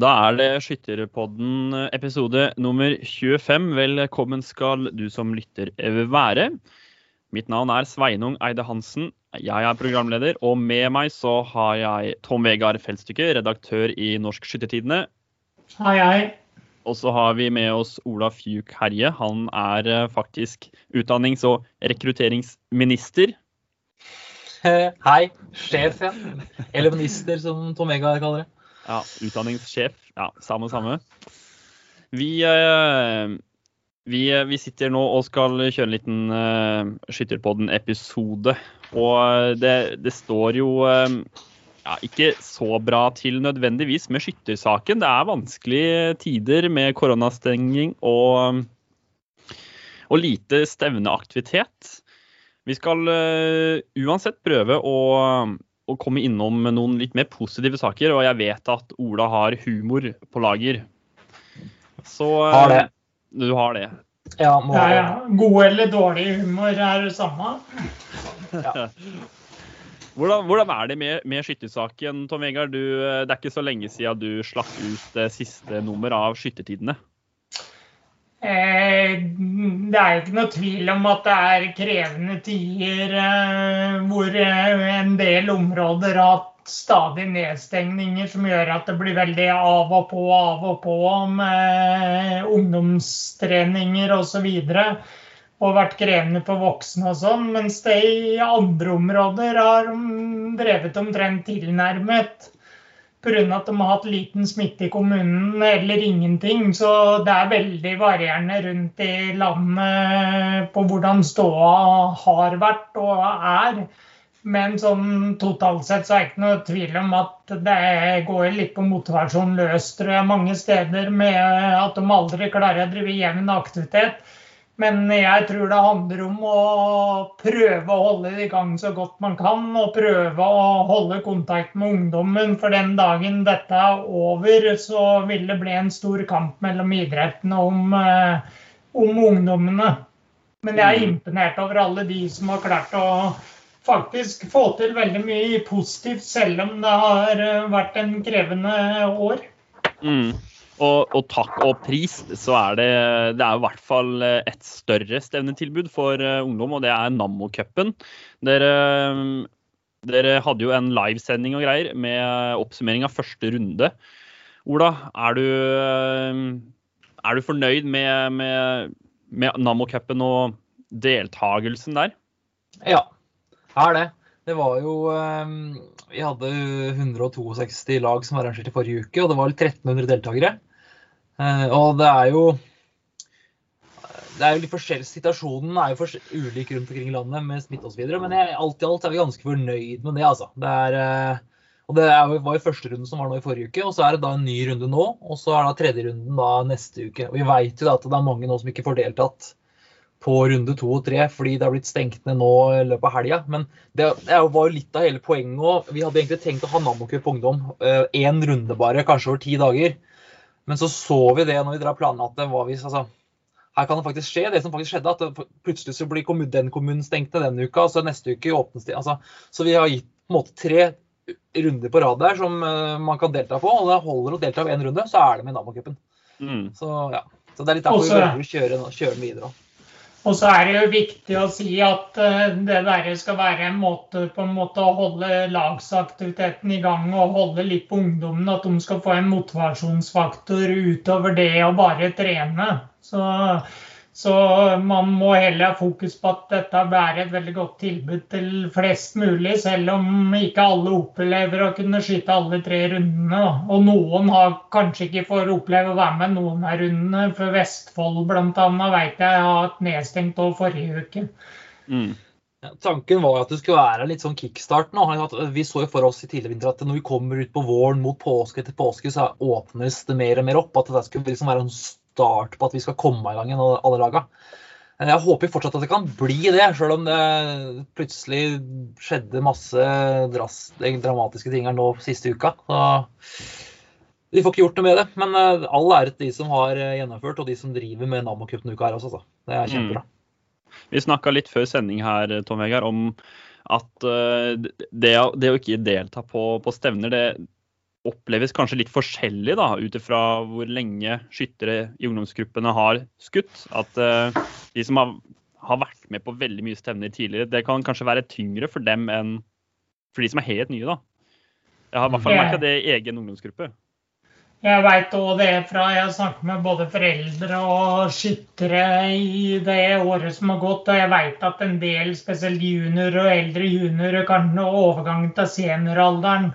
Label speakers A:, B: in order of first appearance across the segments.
A: Da er det Skytterpodden episode nummer 25. Velkommen skal du som lytter være. Mitt navn er Sveinung Eide Hansen. Jeg er programleder, og med meg så har jeg Tom Vegard Feldstykke, redaktør i Norsk Skyttertidene.
B: Hei, hei.
A: Og så har vi med oss Ola Fjuk Herje. Han er eh, faktisk utdannings- og rekrutteringsminister.
C: Hei. Sjef, ja. Eller minister, som Tom Vegard kaller det.
A: Ja, utdanningssjef. Ja, samme, samme. Vi, eh, vi, vi, sitter nå og skal kjøre en liten uh, Skytterpodden-episode. Og det, det, står jo ja, ikke så bra til nødvendigvis med skyttersaken. Det er vanskelige tider med koronastenging og, og lite stevneaktivitet. Vi skal uh, uansett prøve å å komme innom noen litt mer positive saker, og jeg vet at Ola har humor på lager. Så
C: Har det.
A: Du har det.
B: Ja, må ja, ja. God eller dårlig humor er det samme.
A: Ja. Hvordan, hvordan, er det med, med skyttersaken, Tom Vegard? Du, det er ikke så lenge siden du slapp ut det siste nummer av Skyttertidene.
B: Eh, det er jo ikke noe tvil om at det er krevende tider eh, hvor eh, en del områder har hatt stadig nedstengninger som gjør at det blir veldig av og på, av og på med ungdomstreninger osv. Og, vært krevende for voksne og sånn. Mens det i andre områder har drevet omtrent tilnærmet pga. at de har hatt liten smitte i kommunen eller ingenting. Så det er veldig varierende rundt i landet på hvordan ståa har vært og er. Men sånn totalt sett så er det ikke noe tvil om at det går litt på motivasjon løs tror jeg, mange steder med at de aldri klarer å drive jevn aktivitet. Men jeg tror det handler om å prøve å holde det i gang så godt man kan. Og prøve å holde kontakt med ungdommen. For den dagen dette er over, så vil det bli en stor kamp mellom idrettene om, eh, om ungdommene. Men jeg er mm. imponert over alle de som har klart å faktisk få til veldig mye positivt, selv om det har vært en krevende år.
A: Mm. Og, og, takk og pris, så er det, det er i hvert fall et større stevnetilbud for uh, ungdom, og det er Nammo-cupen. Dere, dere, hadde jo en livesending og greier med oppsummering av første runde. Ola, er du, er du fornøyd med, med, med Nammo-cupen og deltakelsen der?
C: Ja, jeg er det. Det var jo Vi hadde 162 lag som var arrangert i forrige uke, og det var 1300 deltakere. Eh, og det er jo det er jo litt forskjellig, Situasjonen er jo ulik rundt omkring i landet med smitte osv. Men jeg, alt i alt er vi ganske fornøyd med det. altså. Det er, eh, og det er, var jo første runde som var nå i forrige uke, og så er det da en ny runde nå. Og så er da tredje runden da neste uke. Og vi vet jo da at det er mange nå som ikke får deltatt på runde to og tre fordi det har blitt stengt ned nå i løpet av helga. Men det, det, var jo litt av hele poenget òg. Vi hadde egentlig tenkt å ha Nammocup ungdom én eh, runde bare, kanskje over ti dager. Men så så vi det når vi drar planene at hvis, altså, her kan det faktisk skje det som faktisk skjedde. At plutselig så blir kommun, den kommunen stengt denne uka, og så neste uke åpnes det. Altså, så vi har gitt på en måte tre runder på rad der som uh, man kan delta på. Og det holder å delta i én runde, så er det med Nabocupen. Mm. Så, ja. så det er litt derfor vi velger å kjøre, kjøre den videre. Også.
B: Og så er det jo viktig å si at eh, det der skal være en måte, en måte å holde lagsaktiviteten i gang og holde litt på ungdommen. At de skal få en motivasjonsfaktor utover det å bare trene. Så så man må heller ha fokus på at dette er et veldig godt tilbud til flest mulig, selv om ikke alle opplever å kunne skyte alle tre rundene. Og noen har kanskje ikke får oppleve å være med noen av rundene. For Vestfold bl.a. vet jeg har hatt nedstengt over forrige uke.
C: Mm. Ja, tanken var at det skulle være litt sånn kickstart nå. Vi så jo for oss i tidligere vinter at når vi kommer ut på våren mot påske etter påske, så åpnes det mer og mer opp. At det skulle liksom være en start på at vi skal komme i gang igjen, alle laga. Jeg håper fortsatt at det kan bli det, sjøl om det plutselig skjedde masse dramatiske ting her nå siste uka. Så vi får ikke gjort noe med det. Men eh, all ære til de som har eh, gjennomført, og de som driver med Nammo-cup denne uka her også. Så. Det er kjempebra.
A: Mm. Vi snakka litt før sending her, Tom Vegard, om at eh, det, det, å ikke delta på, på stevner, det, oppleves kanskje litt forskjellig da, ut ifra hvor lenge skyttere i ungdomsgruppene har skutt. At uh, de som har, har, vært med på veldig mye stevner tidligere, det kan kanskje være tyngre for dem enn for de som er helt nye. da. Jeg har i hvert fall merka det i egen ungdomsgruppe.
B: Jeg veit òg det fra jeg har snakket med både foreldre og skyttere i det året som har gått. Og jeg veit at en del, spesielt juniorer og eldre juniorer, kan nå overgangen til senioralderen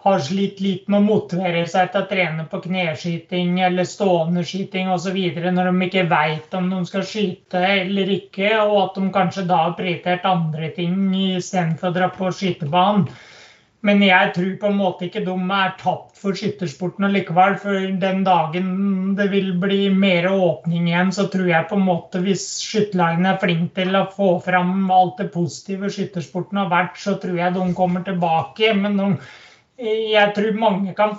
B: har slitt litt med å motivere seg til å trene på kneskyting eller stående skyting osv. når de ikke veit om de skal skyte eller ikke, og at de kanskje da har prioritert andre ting istedenfor å dra på skytebanen. Men jeg tror på en måte ikke de er tapt for skyttersporten likevel. For den dagen det vil bli mer åpning igjen, så tror jeg på en måte hvis skytterlagene er flinke til å få fram alt det positive skyttersporten har vært, så tror jeg de kommer tilbake. Men de jeg tror mange kan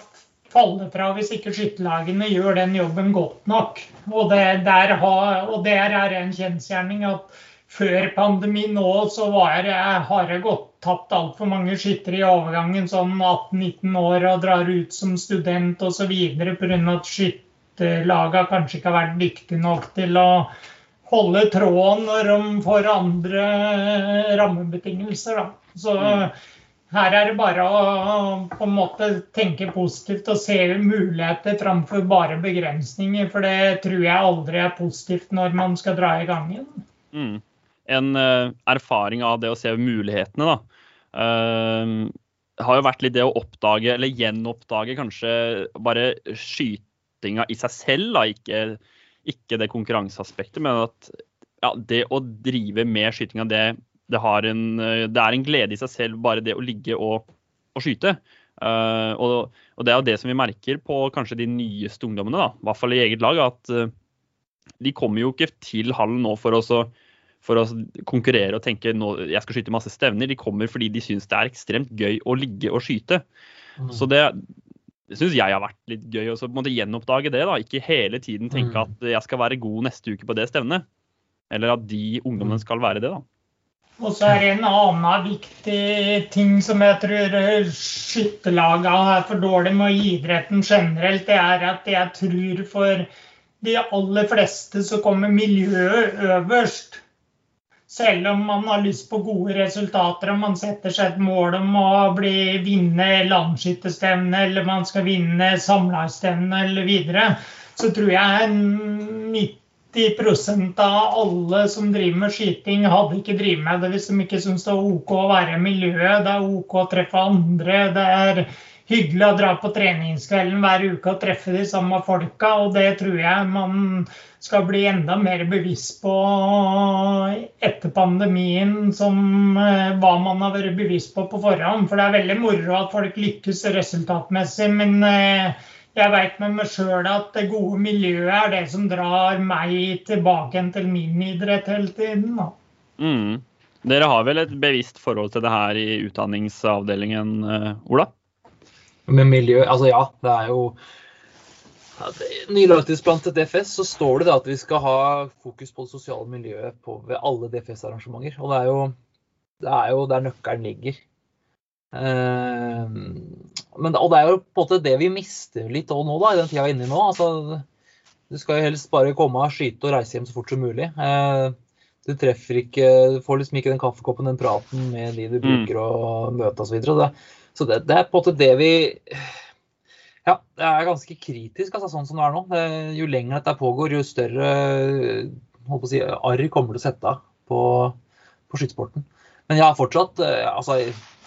B: falle fra hvis ikke skytterlagene gjør den jobben godt nok. Og det, der, har, og der er en kjensgjerning at før pandemien nå så var jeg, har jeg gått tapt altfor mange skyttere i overgangen, sånn 18-19 år og drar ut som student osv. pga. at skytterlagene kanskje ikke har vært dyktige nok til å holde tråden når de får andre rammebetingelser. Da. Så mm. Her er det bare å på en måte tenke positivt og se muligheter framfor bare begrensninger. For det tror jeg aldri er positivt når man skal dra i gang igjen.
A: Mm. En uh, erfaring av det å se mulighetene, da. Uh, har jo vært litt det å oppdage, eller gjenoppdage kanskje bare skytinga i seg selv. Da. Ikke, ikke det konkurranseaspektet, men at ja, det å drive med skytinga, det det, en, eh, det, er en glede i seg selv bare det å ligge og, og skyte. Uh, og, og, det er jo det som vi merker på kanskje de nyeste ungdommene, da, i hvert fall i eget lag, at uh, de kommer jo ikke til hallen nå for, også, for å konkurrere og tenke nå, jeg skal skyte masse stevner. De kommer fordi de syns det er ekstremt gøy å ligge og skyte. Mm. Så det, det syns jeg har vært litt gøy å gjenoppdage det. da, Ikke hele tiden tenke mm. at jeg skal være god neste uke på det stevnet. Eller at de ungdommene mm. skal være det. da.
B: Og så er det en annen viktig ting som jeg tror skytterlagene er for dårlig med, og idretten generelt, det er at jeg tror for de aller fleste så kommer miljøet øverst. Selv om man har lyst på gode resultater og man setter seg et mål om å bli, vinne landsskytterstevne eller man skal vinne samlagsstevne eller videre, så tror jeg 90 90 av alle som driver med skyting, hadde ikke drevet med det hvis de ikke syns det var OK å være i miljøet. Det er OK å treffe andre. Det er hyggelig å dra på treningskvelden hver uke og treffe de samme folka. Og det tror jeg man skal bli enda mer bevisst på etter pandemien, som eh, hva man har vært bevisst på på forhånd. For det er veldig moro at folk lykkes resultatmessig. men eh, jeg veit med meg sjøl at det gode miljøet er det som drar meg tilbake til min idrett hele tiden.
A: Mm. Dere har vel et bevisst forhold til det her i utdanningsavdelingen, eh, Ola?
C: Med miljø, altså ja. Det er jo Nylagtidsplan til DFS så står det at vi skal ha fokus på det sosiale miljøet på, ved alle DFS-arrangementer. Og det er jo, det er jo der nøkkelen ligger. Uh, men, og det er jo på en måte det vi mister litt nå, da, i den tida vi er inne i nå. Altså, du skal jo helst bare komme av, skyte og reise hjem så fort som mulig. Eh, du treffer ikke Du får liksom ikke den kaffekoppen, den praten med de du mm. bruker å møte osv. Så, videre. så det, det er på en måte det vi ja, det er ganske kritisk, altså, sånn som det er nå. Jo lenger dette pågår, jo større holdt på å si, arr kommer til å sette av på, på skytesporten. Men jeg har fortsatt eh, altså,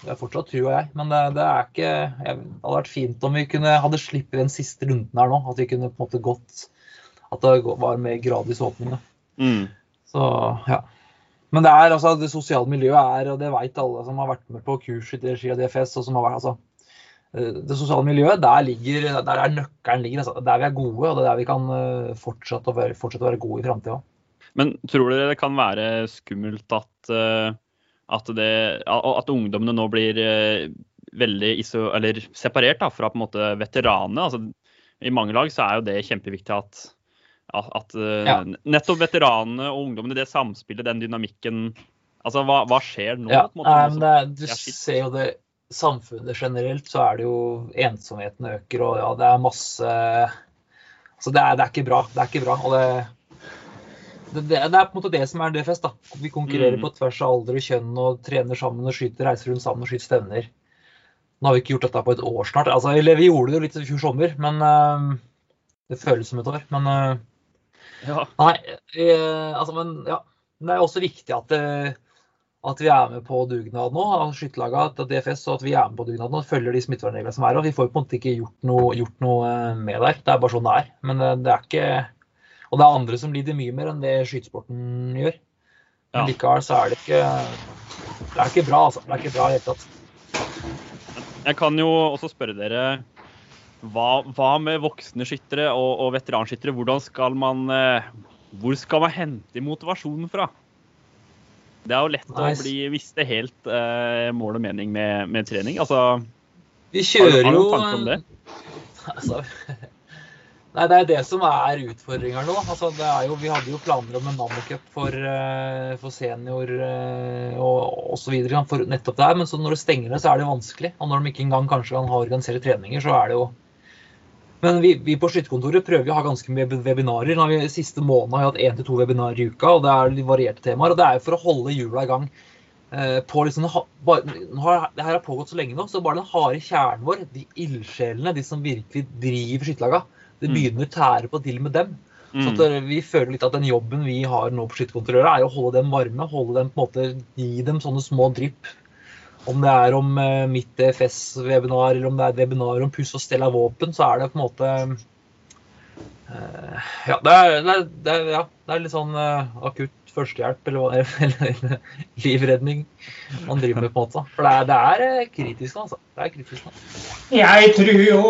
C: det er fortsatt trua jeg. Men det, det, er ikke Det hadde vært fint om vi kunne hadde sluppet den siste runden her nå. At vi kunne på en måte gått At det var mer gradvis åpning.
A: Mm.
C: Så ja. Men det er altså det sosiale miljøet er, og det vet alle som har vært med på kurs i regi av DFS, og som har vært altså eh, det sosiale miljøet, der, ligger, der er nøkkelen ligger. Altså. Der vi er gode, og det er der vi kan eh, fortsette å være, fortsette å være gode i framtida.
A: Men tror dere det kan være skummelt at uh at, det, at ungdommene nå blir eh, veldig iso, separert da, fra på en måte veteranene. Altså, I mange lag så er jo det kjempeviktig at, at eh, ja. nettopp veteranene og ungdommene, det samspillet, den dynamikken Altså, hva, hva skjer nå?
C: Ja, det, du ser jo det samfunnet generelt så er det jo ensomheten øker, og ja, det er masse Så det er, det er ikke bra. Det er ikke bra. Og det, det, det er på en måte det som er DFS. da. Vi konkurrerer
A: Mm.
C: på tvers av alder og kjønn og trener sammen og skyter, reiser rundt sammen og skyter stevner. Nå har vi ikke gjort dette på et år snart. Altså, eller vi gjorde det jo litt i fjor sommer, men uh, det føles som et år. Men uh,
A: Ja.
C: Nei, uh, altså, men ja. Det er også viktig at, at vi er med på dugnad nå, skytterlaget, til DFS, og at vi er med på dugnad nå, følger de smittevernreglene som er. og Vi får på en måte ikke gjort noe, gjort noe med der. Det er bare sånn det er. Men det er ikke Og det er andre som lider mye mer enn det skytesporten gjør. Men likevel så er det ikke Det er ikke bra, altså. Det er ikke bra i det hele tatt.
A: Jeg kan jo også spørre dere hva, hva med voksne skyttere og, og veteranskyttere? Hvordan skal man eh, Hvor skal man hente motivasjonen fra? Det er jo lett
C: Nice.
A: å bli visste helt eh, mål og mening med, med trening. Altså,
C: Vi
A: har, du-
C: kjører
A: har du
C: jo
A: det?
C: Altså, nei, det er det som er utfordringa nå. Altså, det jo, vi hadde jo planer om en Nammo-cup for, eh, for senior eh, og osv. for nettopp det her, men så når det stenger ned, så er det vanskelig. Og når de ikke engang kanskje kan ha organisere treninger, så er det jo Men vi, vi på skytterkontoret prøver jo å ha ganske mye webinarer. Nå har vi Siste måned har vi hatt én til to webinarer i uka, og det er litt varierte temaer. Og det er jo for å holde hjula i gang. eh, På liksom, det her har pågått så lenge nå, så bare den harde kjernen vår, de ildsjelene, de som virkelig driver skytterlaga, det
A: Mm.
C: begynner å tære på til med dem. Så
A: Mm.
C: eh, vi føler litt at den jobben vi har nå på skytterkontrollører, er å holde dem varme. holde dem på en måte, Gi dem sånne små drypp. Om det er om eh, mitt FS-webinar eller om det er et webinar om puss og stell av våpen, så er det på en måte eh, Ja, det er, det er, det er, ja, det er litt sånn eh, akutt førstehjelp eller, eller, livredning man driver med, på en måte. For det er, det er eh, kritisk altså. Det er kritisk altså.
B: Jeg tror jo,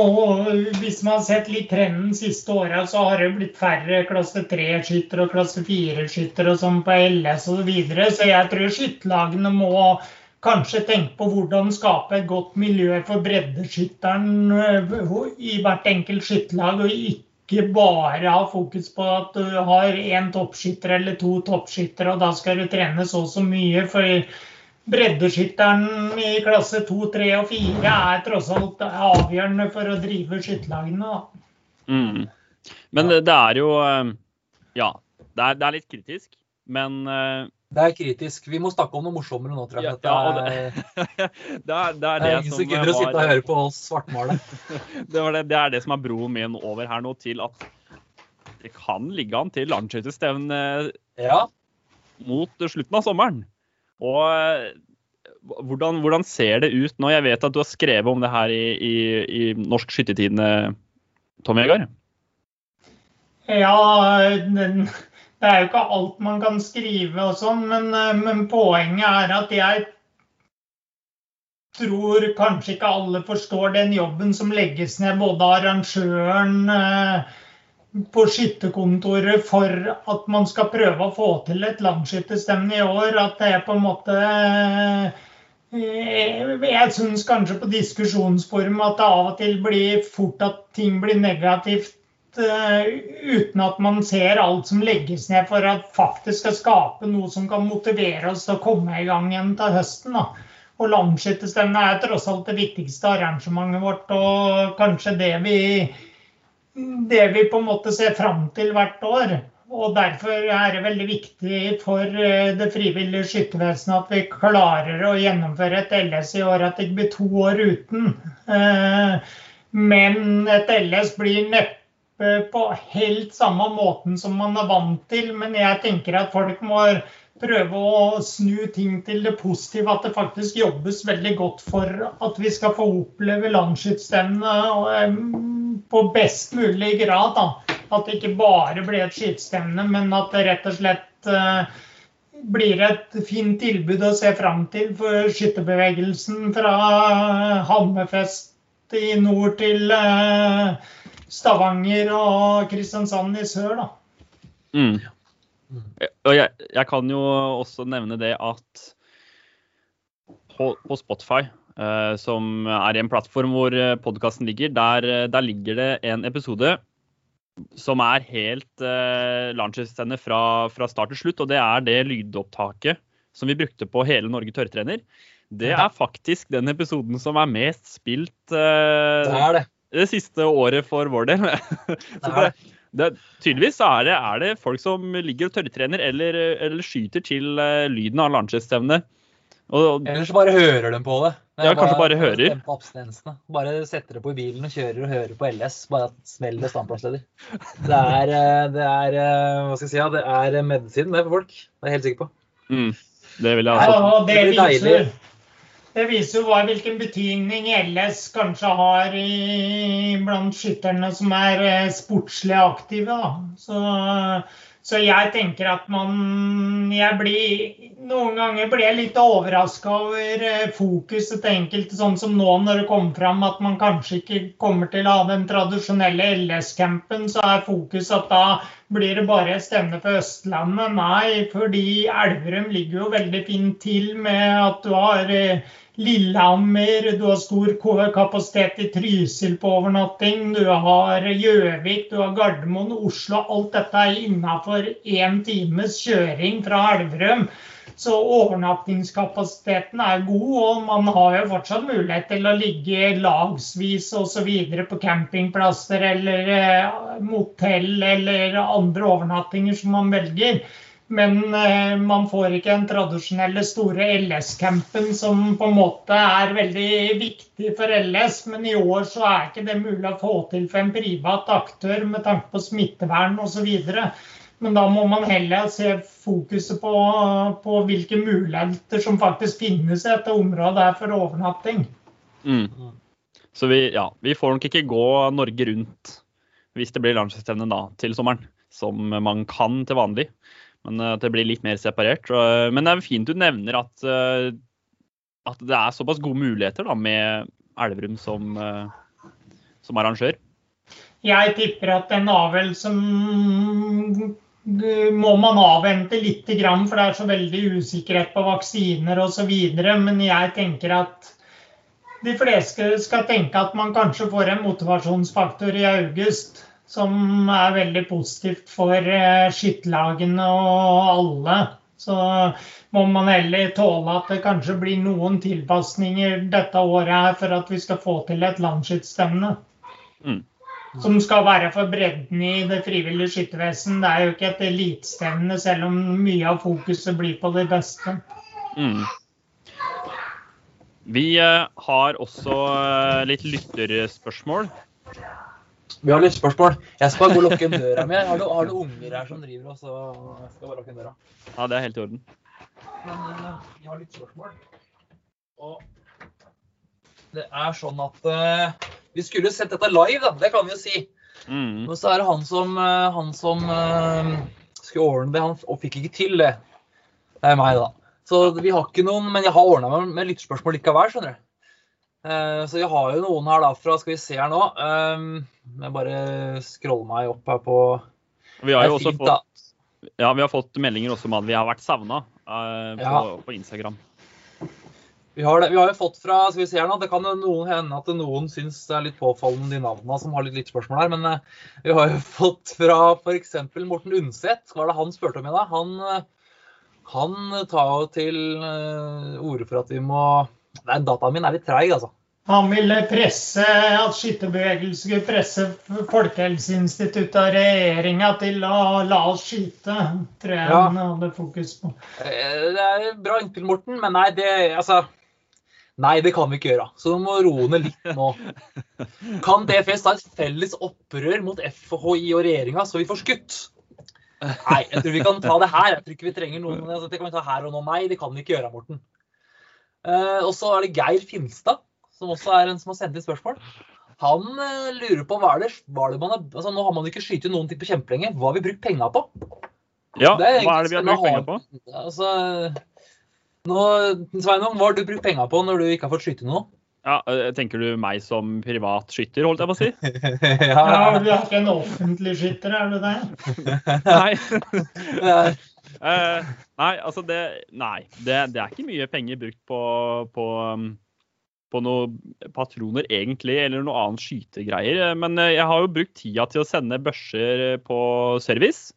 B: hvis man har sett litt trenden siste åra, så har det blitt færre klasse 3-skyttere og klasse 4-skyttere og sånn på LS osv. Så, videre. så jeg tror skytterlagene må kanskje tenke på hvordan skape et godt miljø for breddeskytteren øh, i hvert enkelt skytterlag, og ikke bare ha fokus på at du har én toppskytter eller to toppskyttere, og da skal du trene så og så mye. for Breddeskytteren i klasse 2, 3 og 4 er tross alt avgjørende for å drive skytterlagene.
A: Mm. Men det, det er jo eh, Ja, det er, det er litt kritisk, men eh,
C: Det er kritisk. Vi må snakke om noe morsommere nå, tror jeg.
A: Ja, ja,
C: det, er,
A: det, er, det er
C: det
A: det
C: er ingen
A: som
C: gidder å sitte og høre på oss svartmale.
A: det, var det, det er det som er broen min over her nå, til at det kan ligge an til landskøytestevne
C: Ja.
A: mot slutten av sommeren. Og eh, hvordan, hvordan ser det ut nå? Jeg vet at du har skrevet om det her i, i, i Norsk Skyttertidende, Tom Vegard?
B: Ja, den, det er jo ikke alt man kan skrive og sånn, men, eh, men poenget er at jeg tror kanskje ikke alle forstår den jobben som legges ned, både arrangøren eh, på skytterkontoret for at man skal prøve å få til et langskytterstevne i år. At det er på en måte eh, Jeg syns kanskje på diskusjonsforum at det av og til blir fort at ting blir negativt uten at man ser alt som legges ned for at faktisk skal skape noe som kan motivere oss til å komme i gang igjen til høsten. da. Og Landskytterstevnet er tross alt det viktigste arrangementet vårt, og kanskje det vi, det vi på en måte ser fram til hvert år. Og Derfor er det veldig viktig for eh, det frivillige skyttervesenet at vi klarer å gjennomføre et LS i år, at det ikke blir to år uten. Eh, Men et LS blir neppe på helt samme måten som man er vant til. Men jeg tenker at folk må prøve å snu ting til det positive. At det faktisk jobbes veldig godt for at vi skal få oppleve landsskytterstevnet på best mulig grad. Da. At det ikke bare blir et skytestevne, men at det rett og slett eh, blir et fint tilbud å se fram til for skytterbevegelsen fra Hammerfest i nord til eh, Stavanger og Kristiansand i sør. da.
A: Mm. Og jeg, jeg kan jo også nevne det at på, på Spotify, eh, som er en plattform hvor podkasten ligger, der, eh, der ligger det en episode som er helt eh, landskjøttsstevne fra, fra start til slutt. Og det er det lydopptaket som vi brukte på hele Norge tørrtrener. Det er faktisk den episoden som er mest spilt eh,
C: Det er det.
A: Det siste året for vår del.
C: det,
A: Så
C: er
A: det,
C: det.
A: det, tydeligvis er det, er det folk som ligger og tørrtrener eller, eller skyter til eh, lyden av Lanchester-stevnet. Eller
C: Ellers bare hører de på det. Det er
A: Ja, kanskje bare hører.
C: Bare setter det på i bilen og kjører og hører på LS. Bare at smeller standplassleder. Det er, eh, det er eh, Hva skal jeg si? Ja, det er medisin det er for folk. Det er jeg helt sikker på.
A: mm, det vil jeg altså.
B: det,
C: Det blir deilig.
B: Det viser jo hva, hvilken betydning LS kanskje har i, blant skytterne som er eh, sportslig aktive. Så, så jeg tenker at man jeg blir, Noen ganger blir jeg litt overraska over eh, fokuset til enkelte, sånn som nå når det kommer fram at man kanskje ikke kommer til å ha den tradisjonelle LS-campen, så er fokus at da blir det bare stevne for Østlandet. Nei, fordi Elverum ligger jo veldig fint til med at du har eh, Lillehammer, du har stor kapasitet i Trysil på overnatting, du har Gjøvik, du har Gardermoen, Oslo. Alt dette er innafor én times kjøring fra Elverum. Så overnattingskapasiteten er god, og man har jo fortsatt mulighet til å ligge lagsvis osv. på campingplasser eller eh, motell eller andre overnattinger som man velger. Men eh, man får ikke den tradisjonelle store LS-campen som på en måte er veldig viktig for LS. Men i år så er ikke det mulig å få til for en privat aktør med tanke på smittevern osv. Men da må man heller se fokuset på, på hvilke muligheter som faktisk finnes i dette området for overnatting.
A: Mm. Så vi, ja, vi får nok ikke gå Norge rundt hvis det blir Lanchester-stevne til sommeren, som man kan til vanlig. Men eh, at det blir litt mer separert. Men det er fint du nevner at, eh, at det er såpass gode muligheter da, med Elverum som, eh, som arrangør.
B: Jeg tipper at en avgjørelse må man avvente litt, for det er så veldig usikkerhet på vaksiner osv. Men jeg tenker at de fleste skal tenke at man kanskje får en motivasjonsfaktor i august som er veldig positivt for eh, skytterlagene og alle. Så må man heller tåle at det kanskje blir noen tilpasninger dette året her for at vi skal få til et landsskytterstevne.
A: Mm.
B: Som skal være for bredden i det frivillige skyttervesen. Det er jo ikke et elitestevne, selv om mye av fokuset blir på de beste.
A: Mm. Vi eh, har også eh, litt lytterspørsmål.
C: Vi har litt spørsmål. Jeg skal bare gå og lukke døra mi. Har har du unger her som driver og så Jeg skal bare lukke døra.
A: Ja, det er helt i orden.
C: Men eh, jeg har litt spørsmål. Og det er sånn at uh, vi skulle sett dette live, da. Det kan vi jo si.
A: Mm.
C: Men så er det han som, eh, han som uh, skulle ordne det, han og fikk ikke til det. Det er meg, da. Så vi har ikke noen, men jeg har ordna med, med lyttespørsmål likevel, skjønner du. Eh, Så vi har jo noen her da fra Skal vi se her nå. Um, Jeg bare scroller meg opp her på
A: Vi har jo også
C: fint,
A: fått, ja, vi har fått meldinger også om at vi har vært savna på,
C: Ja.
A: på Instagram.
C: Vi har, det, vi har jo fått fra skal vi se her nå, Det kan noen hende at noen syns det er litt påfallende de navnene som har litt lyttspørsmål her. Men eh, vi har jo fått fra f.eks. Morten Undset. Hva var det han spurte om i dag? Han, eh, han tar jo til eh, orde for at vi må Nei, dataen min er litt treig, altså.
B: Han ville presse at skytterbevegelsen skulle presse Folkehelseinstituttet og regjeringa til å la oss skyte, tror jeg
C: Ja.
B: han hadde fokus på.
C: Eh, Det er bra innspill, Morten, men nei, det Altså. Nei, det kan vi ikke gjøre. Så du må roe ned litt nå. Kan DFS ta et felles opprør mot FHI og regjeringa, så vi får skutt? Nei, jeg tror vi kan ta det her. Jeg tror ikke vi trenger noen altså, Det kan vi ta her og nå. Nei, det kan vi ikke gjøre, Morten. Eh, og så er det Geir Finstad, som også er en som har sendt inn spørsmål. Han eh, lurer på hva er det, hva er det man har altså, Nå har man ikke skutt noen ting på kjempelenge. Hva har vi brukt penga på?
A: Ja,
C: er
A: hva er det vi har brukt penger på?
C: Altså, nå, Sveinung, hva har du brukt penga på når du ikke har fått skyte noe?
A: Ja, eh, tenker du meg som privat skytter, holdt jeg på å si?
B: Ja, Du er ikke en offentlig skytter, er du det?
A: Nei.
C: Ja.
A: Eh, nei, altså det Nei. Det, det er ikke mye penger brukt på, på, um, på noen patroner, egentlig, eller noe annet skytegreier. Men eh, jeg har jo brukt tida til å sende børser på service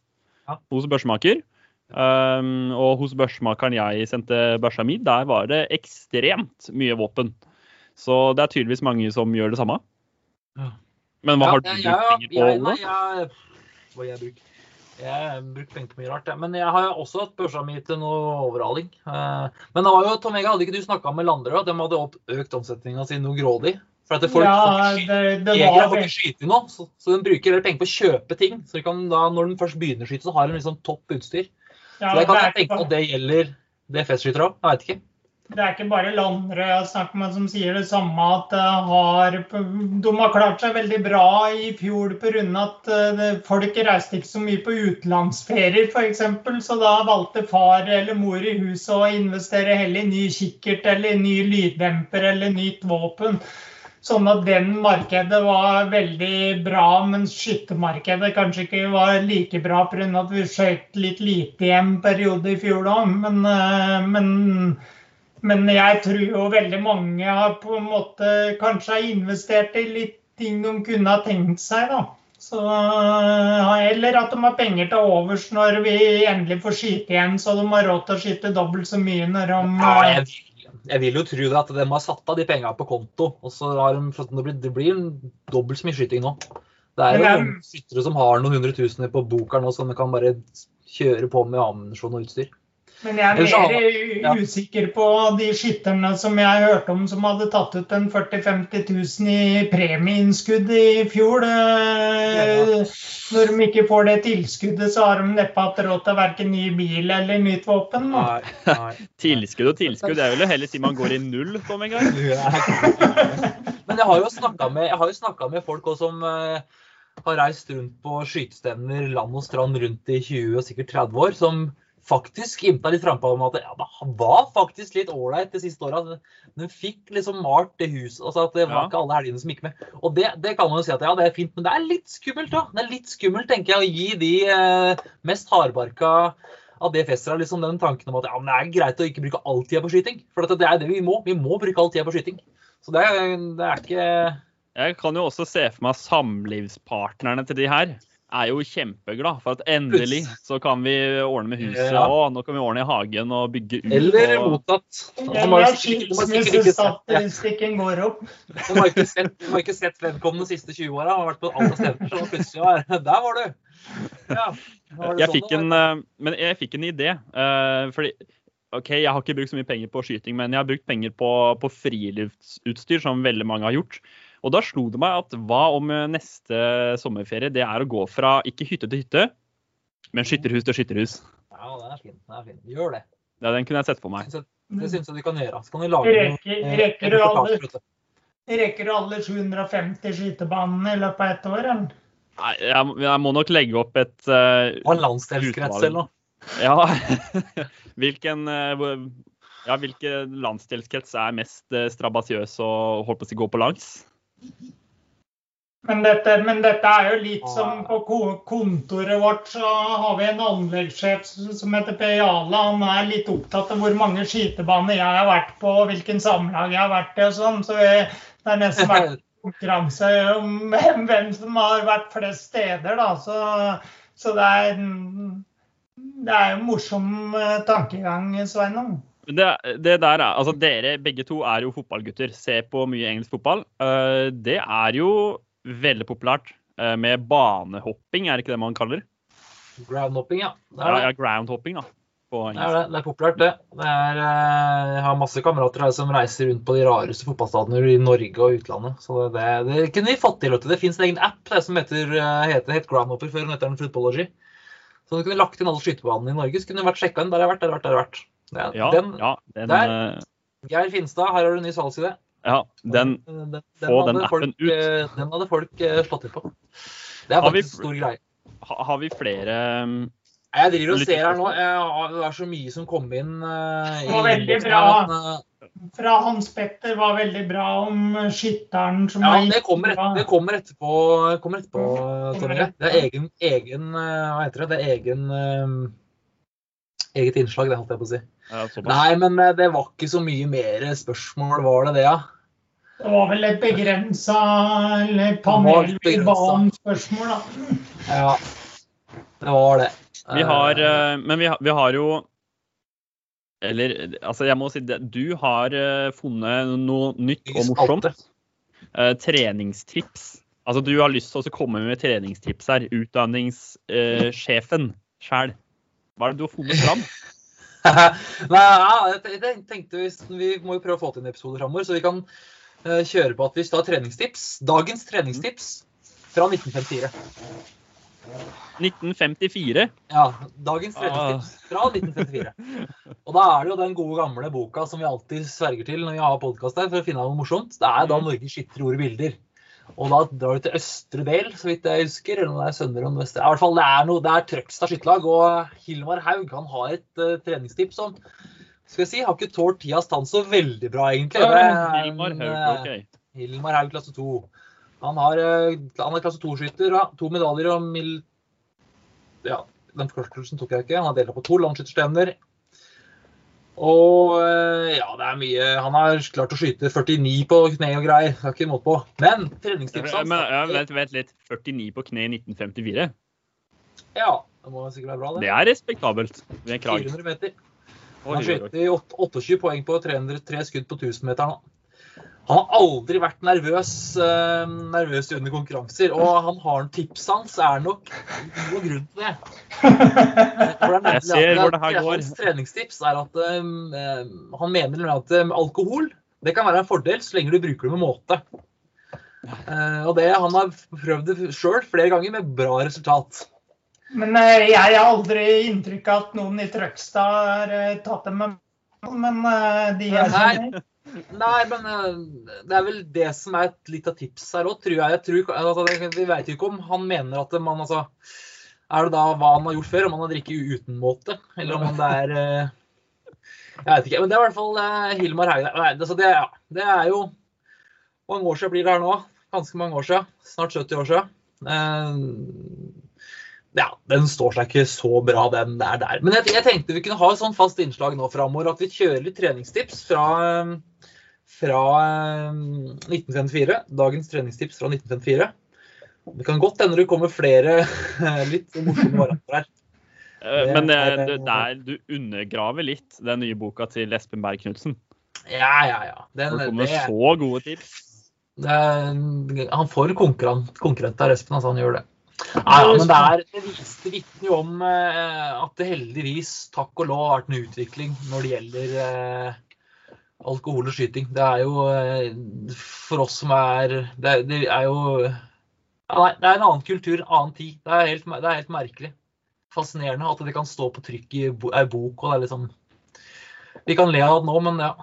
C: Ja.
A: hos børsemaker. Um, og hos børsmakeren jeg sendte børsa mi, der var det ekstremt mye våpen. Så det er tydeligvis mange som gjør det samme.
C: Ja.
A: Men hva
C: Ja,
A: har du
C: jeg-
A: brukt penger på,
C: jeg-
A: Ole?
C: nei, jeg- Hva har jeg brukt? Jeg har brukt penger på mye rart, jeg. Men jeg har jo også hatt børsa mi til noe overhaling. Eh, Men det var jo, Tom Ega, hadde ikke du snakka med Landerød? De hadde opp, økt omsetninga si noe grådig? For at folk
B: Ja, det, det var
C: får ikke skyte nå, så, så de bruker penger på å kjøpe ting. Så de kan da, når de først begynner å skyte, så har de liksom topp utstyr.
B: ja,
C: så jeg kan
B: er
C: tenke at det gjelder DFS-skytere òg. Jeg veit ikke.
B: Det er ikke bare Landre jeg har snakket med som sier det samme, at det har, de har klart seg veldig bra i fjor pga. at eh, folk reiste ikke så mye på utenlandsferier f.eks. Så da valgte far eller mor i huset å investere heller i ny kikkert eller ny lyddemper eller nytt våpen. Sånn at den markedet var veldig bra, mens skyttermarkedet kanskje ikke var like bra pga. at vi skjøt litt lite i en periode i fjor da. Men, eh, men men jeg tror jo veldig mange har på en måte kanskje investert i litt ting de kunne ha tenkt seg, da. Så, eh, eller at de har penger til overs når vi endelig får skyte igjen, så de har råd til å skyte dobbelt så mye når de
C: Ja, jeg, vil- jeg vil jo tro det at de har satt av de pengene på konto. og så har de, det, blir, det blir dobbelt så mye skyting nå. Det er jo noen skyttere som har noen hundre tusener på boka nå, som de kan bare kjøre på med ammunisjon og utstyr.
B: Men jeg er mer
C: ja.
B: usikker på de skytterne som jeg hørte om som hadde tatt ut en 40 000-50 000 i premieinnskudd i fjor. Eh, Når de ikke får det tilskuddet, så har de neppe hatt råd til verken ny bil eller nytt våpen.
C: Nei, nei.
A: Tilskudd og tilskudd. Jeg vil jo heller si man går i null Tom en gang.
C: Men jeg har jo snakka med, med folk også som eh, har reist rundt på skytestevner land og strand rundt i 20 og sikkert 30 år, som faktisk imta litt frampå om at ja, det var faktisk litt ålreit de siste året. De fikk liksom malt det huset. altså at Det var
A: Ja.
C: ikke alle helgene som gikk med. Og det, det kan man jo si at ja, det er fint, men det er litt skummelt, da. Det er litt skummelt, tenker jeg, å gi de eh, mest hardbarka av DFS-ere liksom den tanken om at ja, men det er greit å ikke bruke all tida på skyting. For at det er det vi må. Vi må bruke all tida på skyting. Så det det er ikke
A: Jeg kan jo også se for meg samlivspartnerne til de her er jo kjempeglad for at endelig så kan vi ordne med huset.
C: Ja.
A: Og nå kan vi ordne i hagen og bygge ut.
C: Eller sett-
B: skilsmissestatistikken går opp.
C: de har ikke sett, har ikke sett vedkommende de siste 20 åra. Har vært på alle steder. Så plutselig var Der var du! Ja, var
A: Jeg
C: sånn
A: fikk en, eh, men jeg fikk en idé. eh, fordi OK, jeg har ikke brukt så mye penger på skyting, men jeg har brukt penger på, på friluftsutstyr, som veldig mange har gjort. Og da slo det meg at hva om eh, neste sommerferie det er å gå fra ikke hytte til hytte, men skytterhus til skytterhus.
C: Ja, den er fin. Den er fin. Gjør det.
A: Ja, den kunne jeg sett for meg.
C: Det syns jeg du kan gjøre. Så kan du lage
B: Rekker,
C: eh,
B: rekker, du alle, rekker du alle 750 skytebanene i løpet av ett år? Eller?
A: Nei, jeg, jeg må nok legge opp et uh,
C: Og en landsdelskrets eller noe.
A: Ja. Hvilken uh, ja, hvilke landsdelskrets er mest eh, strabasiøs og holdt på å si gå på langs?
B: Men dette, men dette er jo litt som på kontoret vårt, så har vi en anleggssjef som heter Per Jale. Han er litt opptatt av hvor mange skytebaner jeg har vært på, og hvilken samlag jeg har vært i og sånn. Så vi, det er nesten vært konkurranse om hvem, hvem som har vært flest steder, da. Så, så det er det er jo morsom eh, tankegang, Sveinung.
A: Det, det der er, altså Dere begge to er jo fotballgutter. Ser på mye engelsk fotball. Eh, det er jo veldig populært eh, med banehopping, er det ikke det man kaller?
C: Groundhopping, ja. Det
A: Ja,
C: er det.
A: ja, groundhopping, da.
C: Det er, det. det er populært, det. det er, eh, jeg har masse kamerater her som reiser rundt på de rareste fotballstadene i Norge og utlandet. Så det, det kunne vi fått til. Det fins en egen app som heter, heter het Groundhopper før. Den heter den Footballogy. Så du kunne lagt inn alle skytebanene i Norge. Så kunne du vært sjekka inn. Der har jeg vært, der har jeg vært, der har jeg vært.
A: Ja,
C: den,
A: ja, den,
C: der.
A: eh,
C: Geir Finstad, her har du en ny salgsidé.
A: ja, den
C: den, den,
A: få den appen
C: folk,
A: ut.
C: eh, Den hadde folk eh, slått ut på. Det er faktisk en stor greie.
A: Har vi flere um,
C: Jeg driver og ser her nå. Det er så mye som kom inn uh,
B: Det var veldig bra. Fra Hans Petter var veldig bra om skytteren som
C: Ja, det kommer, et, det kommer etterpå, kommer etterpå Tommy. Det er egen, egen Hva heter det? Det er egen Eget innslag, det holdt jeg på å si. Nei, men eh, det var ikke så mye mer spørsmål, var det det, ja?
B: Det var vel et begrensa panel vi ba om spørsmål, da.
C: Ja. Det var det.
A: Vi har,
C: Eh,
A: eh, men vi, har- vi har jo Eller altså, jeg må si det. Du har eh, funnet noe nytt og morsomt. Eh, treningstips. Altså, du har lyst til å komme med treningstips her. Utdanningssjefen sjæl. Hva er det du har funnet fram?
C: Nei, ja, jeg tenkte hvis, Vi må jo prøve å få til en episode framover, så vi kan uh, kjøre på at vi tar treningstips. Dagens treningstips fra 1954.
A: 1954.
C: Ja, dagens
A: Ah.
C: treningstips fra 1954. Og da er det jo den gode gamle boka som vi alltid sverger til når vi har podkast her, for å finne noe morsomt. Det er da
A: Mm.
C: Norge skytter ord og bilder. Og da drar du til østre del, så vidt jeg husker. Eller om det er søndre og vestre. I hvert fall det er noe, det er Trøgstad skytterlag. Og Hilmar Haug han har et uh, treningstips som skal jeg si, har ikke tålt tidas tann så veldig bra, egentlig. Er
A: Hilmar Haug,
C: eh,
A: OK.
C: Hilmar Haug klasse 2. Han har, uh, han er klasse 2-skytter. To medaljer og mil... Ja, den forkortelsen tok jeg ikke. Han har deltatt på to landsskytterstevner. Og eh, ja, det er mye Han har klart å skyte 49 på kne og greier. Det er ikke måte på. Men treningstipset
A: Men, ja, vent, vent litt. 49 på kne i 1954.
C: Ja, det må sikkert være bra,
A: Det
C: det.
A: er respektabelt ved en krag.
C: 400 meter. Han åt- 28 poeng på 303 skudd på 1000-meteren. Han har aldri vært nervøs, eh, nervøs under konkurranser, og han har tipset hans er nok god grunn til det. For det er
A: Jeg ser hvor det her går.
C: Hans treningstips er at eh, han mener at eh, alkohol det kan være en fordel så lenge du bruker det med måte. Uh, og det, Han har prøvd det sjøl flere ganger med bra resultat.
B: Men uh, jeg har aldri inntrykk av at noen i Trøgstad har uh, tatt det med men de er
C: Nei. Nei, men eh, det er vel det som er et litt av tips her òg, tror jeg. jeg tror, altså, vi vet jo ikke om han mener at man altså Er det da hva han har gjort før, om han har drikket uten måte, eller om det er eh, Jeg vet ikke. Men det er i hvert fall eh, Hilmar Haugen. Nei, det, ja, det er jo mange år siden blir det her nå? Ganske mange år siden. Snart 70 år siden. Ja, den står seg ikke så bra, den der. der. Men jeg, jeg tenkte vi kunne ha et sånn fast innslag nå framover, at vi kjører litt treningstips fra, fra eh, 1954. Dagens treningstips fra 1954. Det kan godt hende det kommer flere eh, litt morsomme varianter her.
A: Eh, Men det,
C: Det er-
A: det, det er, du undergraver litt den nye boka til Espen Berg Knutsen.
C: Ja, ja, ja. Den,
A: det kommer
C: det,
A: så gode tips.
C: det, han får konkurrent, konkurrent av Espen, altså han gjør det. Nei, ja, men det, er, det viste, vitner jo om eh, at det heldigvis, takk og lov, har vært en utvikling når det gjelder eh, alkohol og skyting. Det er jo eh, for oss som er Det, er- det er jo ja, det er en annen kultur, en annen tid. Det er helt, det er helt merkelig. Fascinerende at det kan stå på trykk i ei bok. og det er liksom Vi kan le av det nå, men ja.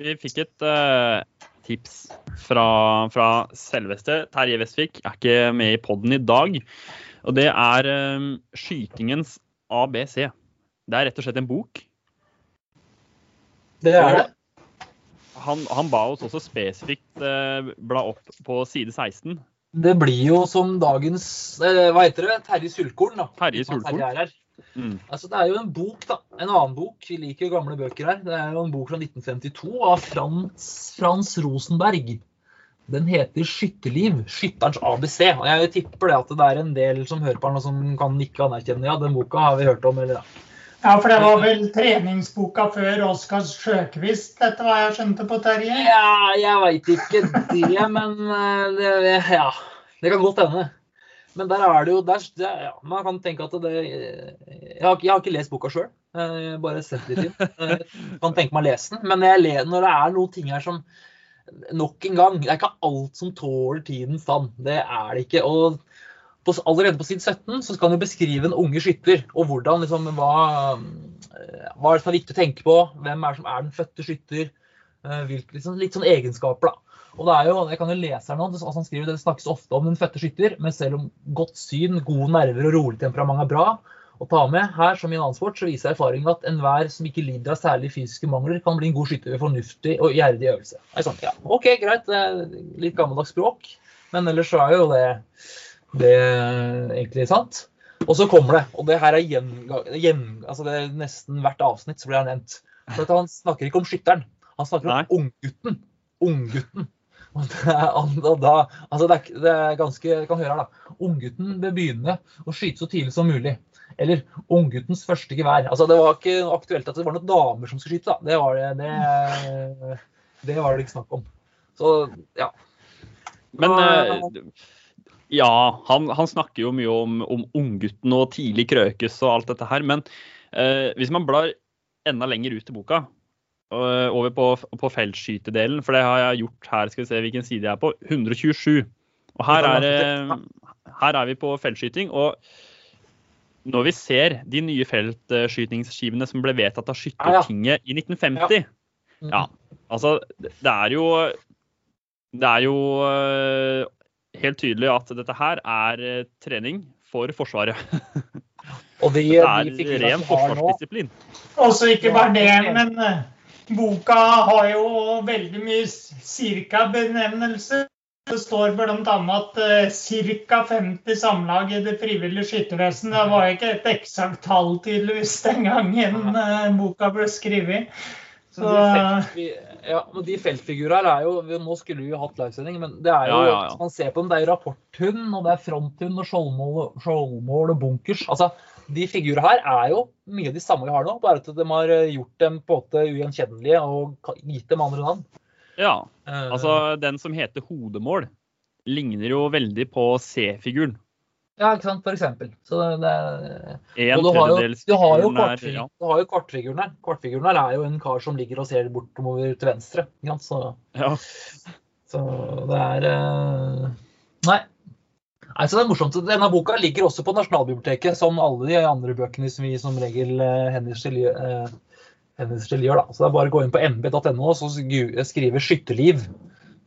A: Vi fikk et uh, tips fra, fra selveste Terje Vestvik. Er ikke med i poden i dag. Og det er um, skytingens ABC. Det er rett og slett en bok.
C: Det er det.
A: Han, han ba oss også spesifikt eh, bla opp på side 16.
C: Det blir jo som dagens eh, Hva heter det? Terje Sulkorn, da.
A: Terje Sulkorn.
C: Terje er.
A: Mm.
C: Altså, det er jo en bok, da. En annen bok. Vi liker jo gamle bøker her. Det er jo en bok fra 1952 av Frans, Frans Rosenberg. Den heter 'Skytterliv'. Skytterens ABC. Og jeg tipper det at det er en del som hører på den og som kan nikke anerkjenne. Ja, den boka har vi hørt om, eller ja.
B: Ja, for det var vel treningsboka før Oskar Sjøkvist, dette hva jeg skjønte på Terje?
C: Ja, jeg veit ikke det, men eh, det, ja. Det kan godt hende. Men der er det jo der, ja, Man kan tenke at det Jeg har, jeg har ikke lest boka sjøl. Bare sett litt inn. Kan tenke meg å lese den. Men jeg, når det er noen ting her som Nok en gang, det er ikke alt som tåler tidens tann. Det er det ikke. og på, allerede på side 17 så skal han jo beskrive en unge skytter, og hvordan liksom, hva, eh, hva er det som er viktig å tenke på. Hvem er det som er den fødte skytter? eh, Hvilke, liksom, litt sånn egenskaper, da. Og det er jo, jeg kan jo lese her nå, altså han skriver, det snakkes ofte om den fødte skytter, men selv om godt syn, gode nerver og rolig temperament er bra å ta med, her som i en annen sport, så viser erfaringen at enhver som ikke lider av særlige fysiske mangler, kan bli en god skytter ved fornuftig og gjerrig øvelse. Sånn, ja, OK, greit, litt gammeldags språk, men ellers så er jo det, det egentlig sant. Og så kommer det, og det her er gjenga- gjen, altså det er nesten hvert avsnitt så blir han nevnt. For at han snakker ikke om skytteren, han snakker om unggutten. Unggutten. Det er, da, altså det, er, det er ganske Jeg kan høre her, da. Unggutten bør begynne å skyte så tidlig som mulig. Eller ungguttens første gevær. Altså Det var ikke aktuelt at det var noen damer som skulle skyte. da. Det var det, det, det var det ikke snakk om. Så ja.
A: Men eh, ja, han, han, snakker jo mye om, om unggutten og tidlig krøkes og alt dette her. Men eh, hvis man blar enda lenger ut i boka, Eh, over på, på feltskytedelen, for det har jeg gjort her. Skal vi se hvilken side jeg er på. 127. Og her er, her er vi på feltskyting. Og når vi ser de nye feltskytingsskivene som ble vedtatt av Skyttertinget i 1950 Ja, altså Det er jo Det er jo eh, helt tydelig at dette her er eh, trening for Forsvaret.
C: Og de,
A: det er de ren forsvarsdisiplin.
B: Også ikke bare det, men Boka har jo veldig mye cirka-benevnelser. Det står bl.a. at ca. 50 samlag i det frivillige skyttervesen. Det var ikke et eksakt tall tydeligvis den gangen uh, boka ble skrevet.
C: Så, de, ja, men de feltfigurene er jo Nå skulle vi jo hatt livesending, men det er jo, ja, ja, ja. man ser på dem, det er rapporthund, og det er fronthund og skjoldmål, og bunkers. altså de figurene her er jo mye de samme vi har nå, bare at de har eh, gjort dem på en måte ugjenkjennelige og gitt dem andre navn.
A: Ja, eh. altså den som heter hodemål, ligner jo veldig på C-figuren.
C: Ja, ikke sant, for eksempel. Så det,
A: en
C: og du har jo, du har jo,
A: kvartfiguren,
C: ja. du har jo kvartfiguren her. Kvartfiguren her er jo en kar som ligger og ser bortover til venstre. Ikke sant? Så,
A: ja.
C: så det er Nei. Nei, Altså, det er morsomt. Denne boka ligger også på Nasjonalbiblioteket, som alle de andre bøkene som vi som regel hennes henviser til, uh, til gjør. Da. Så det er bare å gå inn på mb.no og skrive 'skytterliv',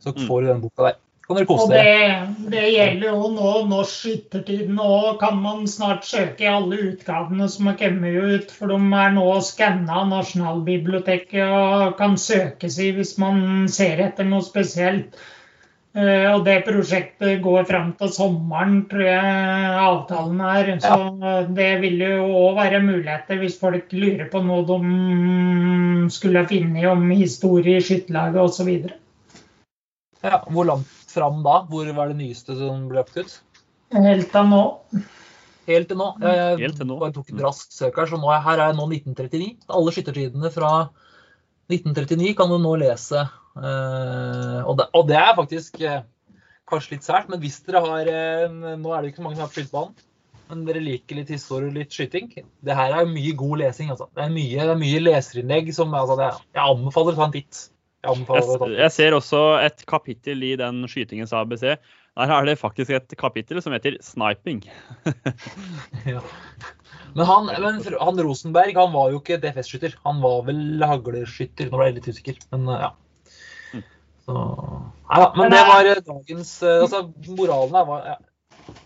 C: så mm. får du den boka der. Kan dere kose
B: dere. Det, det gjelder jo nå Norsk yttertid. Nå kan man snart søke i alle utgavene som har kommet ut, for de er nå skanna av Nasjonalbiblioteket og kan søkes i hvis man ser etter noe spesielt. Eh, og det prosjektet går fram til sommeren, tror jeg avtalen er. Så det vil jo òg være muligheter hvis folk lurer på noe de skulle ha funnet om historie i skytterlaget osv.
C: Ja, hvor langt fram da? Hvor var det nyeste som ble lagt ut?
B: Helt til nå.
C: Helt til nå. Jeg, Helt til nå. jeg tok et raskt søk her, så nå, her er jeg nå 1939. Alle skyttertidene fra 1939 kan du nå lese Eh, og det, og det er faktisk eh, kanskje litt sært, men hvis dere har eh, Nå er det ikke så mange som har på skytebanen, men dere liker litt historie og litt skyting. Det her er mye god lesing. Altså. Det, er mye, det er mye leserinnlegg som altså, det, Jeg anbefaler å ta en titt.
A: Jeg, jeg, jeg, ser også et kapittel i den skytingens ABC. Der er det faktisk et kapittel som heter 'sniping'.
C: ja. Men, han, men han, Rosenberg han var jo ikke DFS-skytter. Han var vel hagleskytter. Nå ble jeg litt usikker. Men ja. Så, ja men det var eh, dagens eh, Altså, moralen her var ja.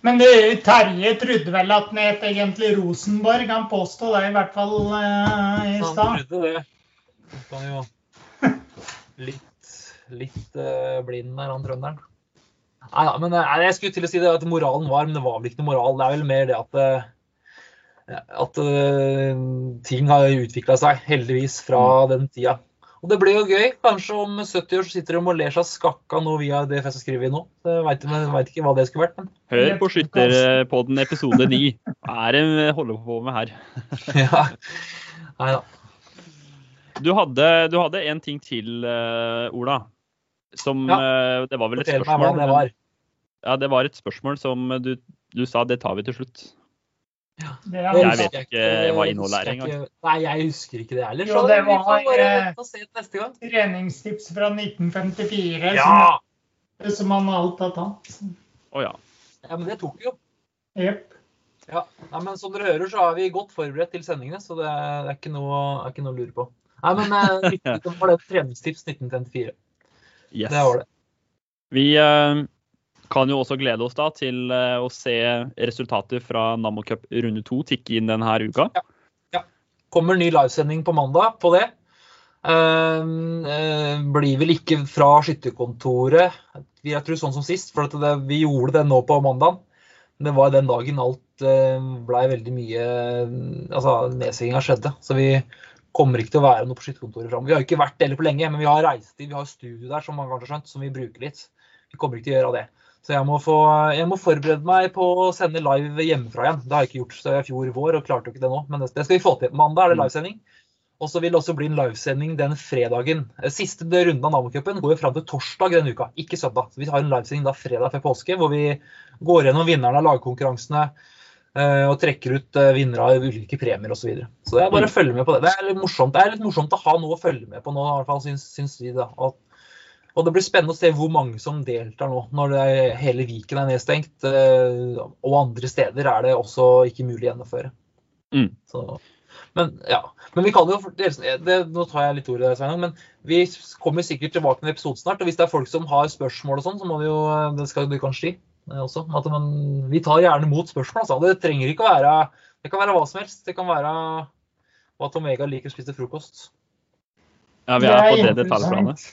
B: Men det, Terje trodde vel at han het egentlig Rosenborg? Han påsto det i hvert fall eh, i stad.
C: Han trodde det. Litt, litt uh, blind der, han trønderen. Nei da, men nei, jeg skulle til å si det at moralen var, men det var vel ikke noe moral. Det er vel mer det at at ting har utvikla seg, heldigvis, fra mm. den tida. Og det blir jo gøy. Kanskje om 70 år så sitter de og ler seg skakka nå via det jeg skriver nå. Jeg veit ikke hva det skulle vært. Men...
A: Hør på Skytterpodden episode 9. Hva er det vi holder på med her?
C: ja. Nei da.
A: Du hadde, du hadde en ting til, uh, Ola. Som ja. uh, Det var vel et spørsmål?
C: Det var.
A: Ja, det var et spørsmål som du, du sa det tar vi til slutt.
C: Ja.
A: Jeg vet ikke hva innholdet er engang.
C: Nei, jeg husker ikke det heller.
B: Så det var gang treningstips fra 1954 ja. som, som han alt har tatt.
A: Å oh, ja.
C: Ja, men det tok vi jo.
B: Yep.
C: Ja, Nei, men Som dere hører, så er vi godt forberedt til sendingene, så det er, det er, ikke, noe, er ikke, noe, å lure på. Nei, men eh, det var det treningstips 1954.
A: Yes.
C: Det var det.
A: Vi... Uh kan jo også glede oss da til eh, å se resultater fra Nammo Cup runde to tikke inn denne uka.
C: Ja. ja. Kommer ny livesending på mandag på det. Uh, blir vel ikke fra skytterkontoret, jeg tror sånn som sist. For det, vi gjorde det nå på mandag. Det var den dagen alt blei veldig mye Altså nedsenginga skjedde. Så vi kommer ikke til å være noe på skytterkontoret framover. Vi har ikke vært det på lenge, men vi har reisetid, vi har studio der som mange kanskje har skjønt, som vi bruker litt. Vi kommer ikke til å gjøre det. Så jeg må, få, jeg må forberede meg på å sende live hjemmefra igjen. Det har jeg ikke gjort siden i fjor vår, og klarte jo ikke det nå. Men det skal vi få til. Mandag er det livesending. Og så vil det også bli en livesending den fredagen. Siste runden av Namocupen går jo fram til torsdag denne uka, ikke søndag. Så vi har en livesending da fredag før påske, hvor vi går gjennom vinnerne av lagkonkurransene eh, og trekker ut eh, vinnere av ulike premier osv. Så, videre. så det er bare å følge med på det. Det er litt morsomt, det er litt morsomt å ha noe å følge med på nå, i hvert fall syns, syns vi. da. Og, og det blir spennende å se hvor mange som deltar nå, når er, hele Viken er nedstengt. Eh, og andre steder er det også ikke mulig å gjennomføre.
A: Mm.
C: Så, men ja, men vi kan jo, det, Nå tar jeg litt ordet, Sveinung, men vi kommer sikkert tilbake med en episode snart. og Hvis det er folk som har spørsmål, og sånn, så må vi jo, det skal du kanskje si også. At man, vi tar gjerne mot spørsmål. Altså. Det trenger ikke å være Det kan være hva som helst. Det kan være hva Tom Vega liker å spise til frokost.
A: Ja, vi er på det detaljplanet.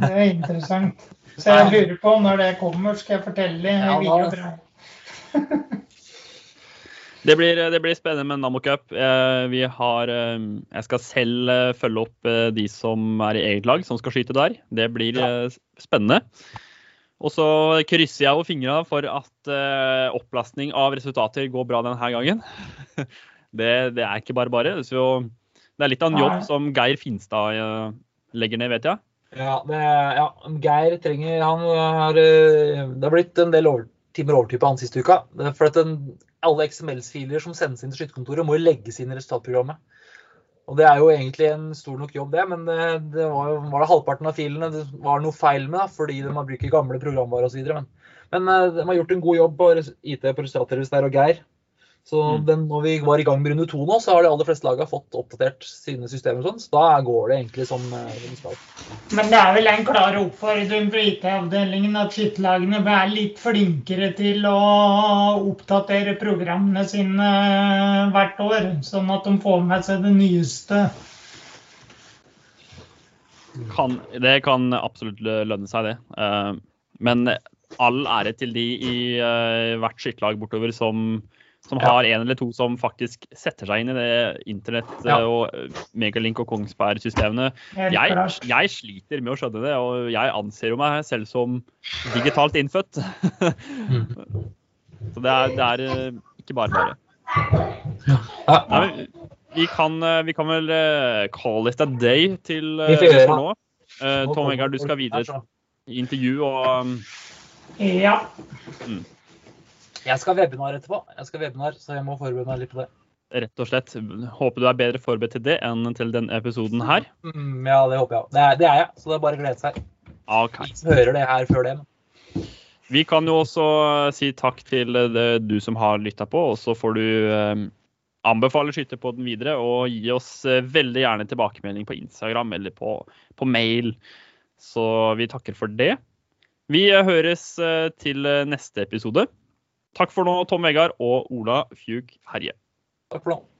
B: Det er interessant. Så jeg lurer på når det kommer, skal jeg fortelle
C: Ja,
B: videre
C: da-
A: Det blir, det blir spennende med Nammo Cup. Eh, Vi har, eh, jeg skal selv eh, følge opp eh, de som er i eget lag, som skal skyte der. Det blir eh, spennende. Og så krysser jeg jo fingra for at eh, opplastning av resultater går bra denne gangen. Det, det er ikke bare bare. Så det er litt av en jobb som Geir Finstad eh, legger ned, vet jeg.
C: Ja, det, ja, Geir trenger Han har eh, Det har blitt en del over, timer overtid på han siste uka. For at den, alle XML-filer som sendes inn til skytterkontoret, må jo legges inn i resultatprogrammet. Og Det er jo egentlig en stor nok jobb, det, men det, det var, jo, var det halvparten av filene det var noe feil med, da, fordi de har brukt gamle programvarer osv. Men, men eh, de har gjort en god jobb på IT på resultatrevis der og Geir. Så
A: Mm.
C: den, når vi var i gang med runde to nå, så har de aller fleste lagene fått oppdatert sine systemer. sånn, Så da går det egentlig som de skal.
B: Men det er vel en klar oppfordring fra IT-avdelingen at skytterlagene bør være litt flinkere til å oppdatere programmene sine hvert år, sånn at de får med seg det nyeste.
A: Kan, det kan absolutt lønne seg, det. Eh, Men all ære til de i eh, hvert skytterlag bortover som, som
C: Ja.
A: har en eller to som faktisk setter seg inn i det internett-
C: Ja.
A: og eh, Megalink og Kongsberg-systemene. Jeg, jeg sliter med å skjønne det, og jeg anser jo meg selv som digitalt innfødt. Så det er, det er eh, ikke bare bare.
C: Ja,
A: Nei, vi, kan, eh, vi kan vel eh, call it a day til eh, for nå. Eh, Tom Vegard, du skal videre i intervju og Ja.
B: Ja.
C: Jeg skal webinar etterpå, Jeg skal webinar, så jeg må forberede meg litt på det.
A: rett og slett håper du er bedre forberedt til det enn til denne episoden her.
C: Mm, ja, det håper jeg. Det er, det er jeg, så det er bare å glede seg.
A: OK.
C: Ingen som hører det her før det. men-
A: Vi kan jo også si takk til det, du som har lytta på, og så får du eh, anbefale Skytterpodden videre og gi oss eh, veldig gjerne tilbakemelding på Instagram eller på, på mail. Så vi takker for det. Vi eh, høres eh, til neste episode. Takk for nå, Tom Vegard og Ola Fjug Herje.
C: Takk for nå.